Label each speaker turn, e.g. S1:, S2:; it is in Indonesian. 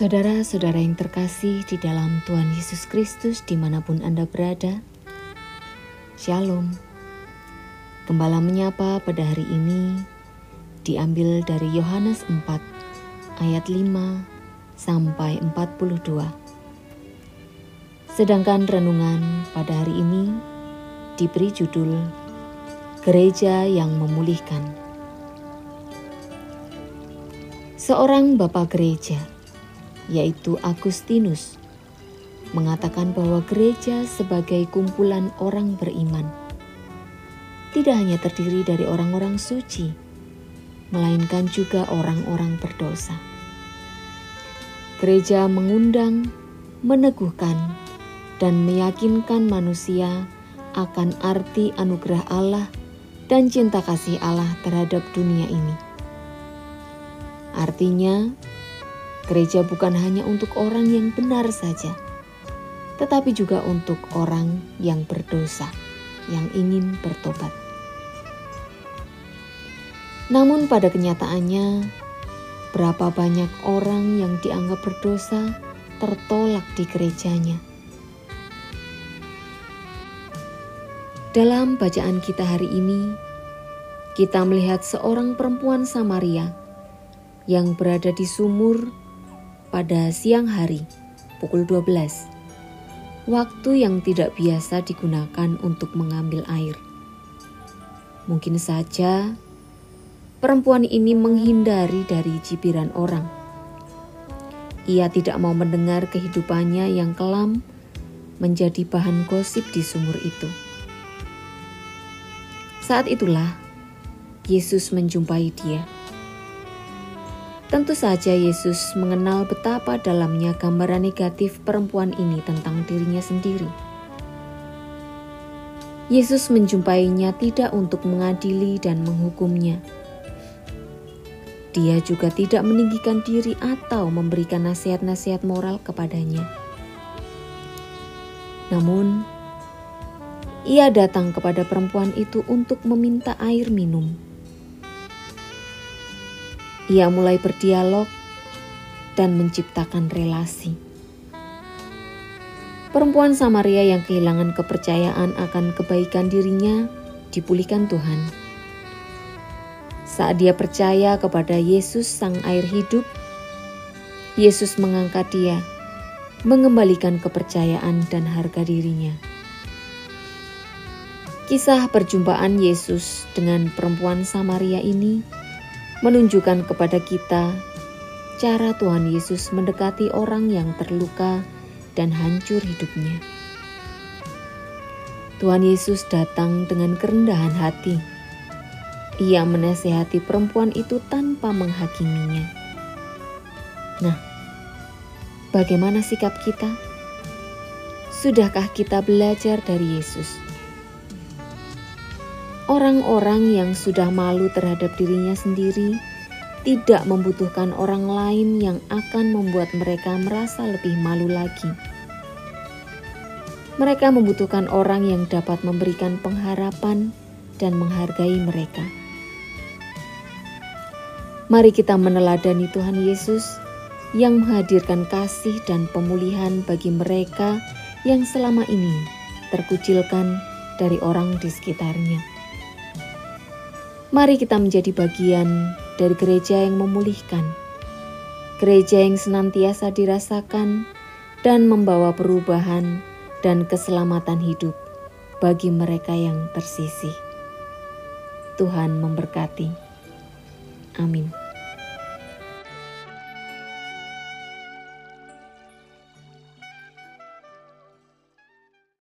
S1: Saudara-saudara yang terkasih di dalam Tuhan Yesus Kristus di mana pun Anda berada, Shalom. Gembala menyapa pada hari ini diambil dari Yohanes 4 ayat 5 sampai 42. Sedangkan renungan pada hari ini diberi judul Gereja yang Memulihkan. Seorang bapak gereja yaitu Agustinus, mengatakan bahwa gereja sebagai kumpulan orang beriman tidak hanya terdiri dari orang-orang suci, melainkan juga orang-orang berdosa. Gereja mengundang, meneguhkan, dan meyakinkan manusia akan arti anugerah Allah dan cinta kasih Allah terhadap dunia ini. Artinya, Gereja bukan hanya untuk orang yang benar saja, tetapi juga untuk orang yang berdosa, yang ingin bertobat. Namun, pada kenyataannya, berapa banyak orang yang dianggap berdosa tertolak di gerejanya. Dalam bacaan kita hari ini, kita melihat seorang perempuan Samaria yang berada di sumur pada siang hari pukul 12. Waktu yang tidak biasa digunakan untuk mengambil air. Mungkin saja perempuan ini menghindari dari cibiran orang. Ia tidak mau mendengar kehidupannya yang kelam menjadi bahan gosip di sumur itu. Saat itulah Yesus menjumpai dia. Tentu saja Yesus mengenal betapa dalamnya gambaran negatif perempuan ini tentang dirinya sendiri. Yesus menjumpainya tidak untuk mengadili dan menghukumnya. Dia juga tidak meninggikan diri atau memberikan nasihat-nasihat moral kepadanya. Namun, ia datang kepada perempuan itu untuk meminta air minum. Ia mulai berdialog dan menciptakan relasi. Perempuan Samaria yang kehilangan kepercayaan akan kebaikan dirinya dipulihkan Tuhan. Saat dia percaya kepada Yesus, Sang Air Hidup, Yesus mengangkat dia, mengembalikan kepercayaan dan harga dirinya. Kisah perjumpaan Yesus dengan perempuan Samaria ini menunjukkan kepada kita cara Tuhan Yesus mendekati orang yang terluka dan hancur hidupnya. Tuhan Yesus datang dengan kerendahan hati. Ia menasehati perempuan itu tanpa menghakiminya. Nah, bagaimana sikap kita? Sudahkah kita belajar dari Yesus? Orang-orang yang sudah malu terhadap dirinya sendiri tidak membutuhkan orang lain yang akan membuat mereka merasa lebih malu lagi. Mereka membutuhkan orang yang dapat memberikan pengharapan dan menghargai mereka. Mari kita meneladani Tuhan Yesus yang menghadirkan kasih dan pemulihan bagi mereka yang selama ini terkucilkan dari orang di sekitarnya. Mari kita menjadi bagian dari gereja yang memulihkan, gereja yang senantiasa dirasakan dan membawa perubahan dan keselamatan hidup bagi mereka yang tersisih. Tuhan memberkati. Amin.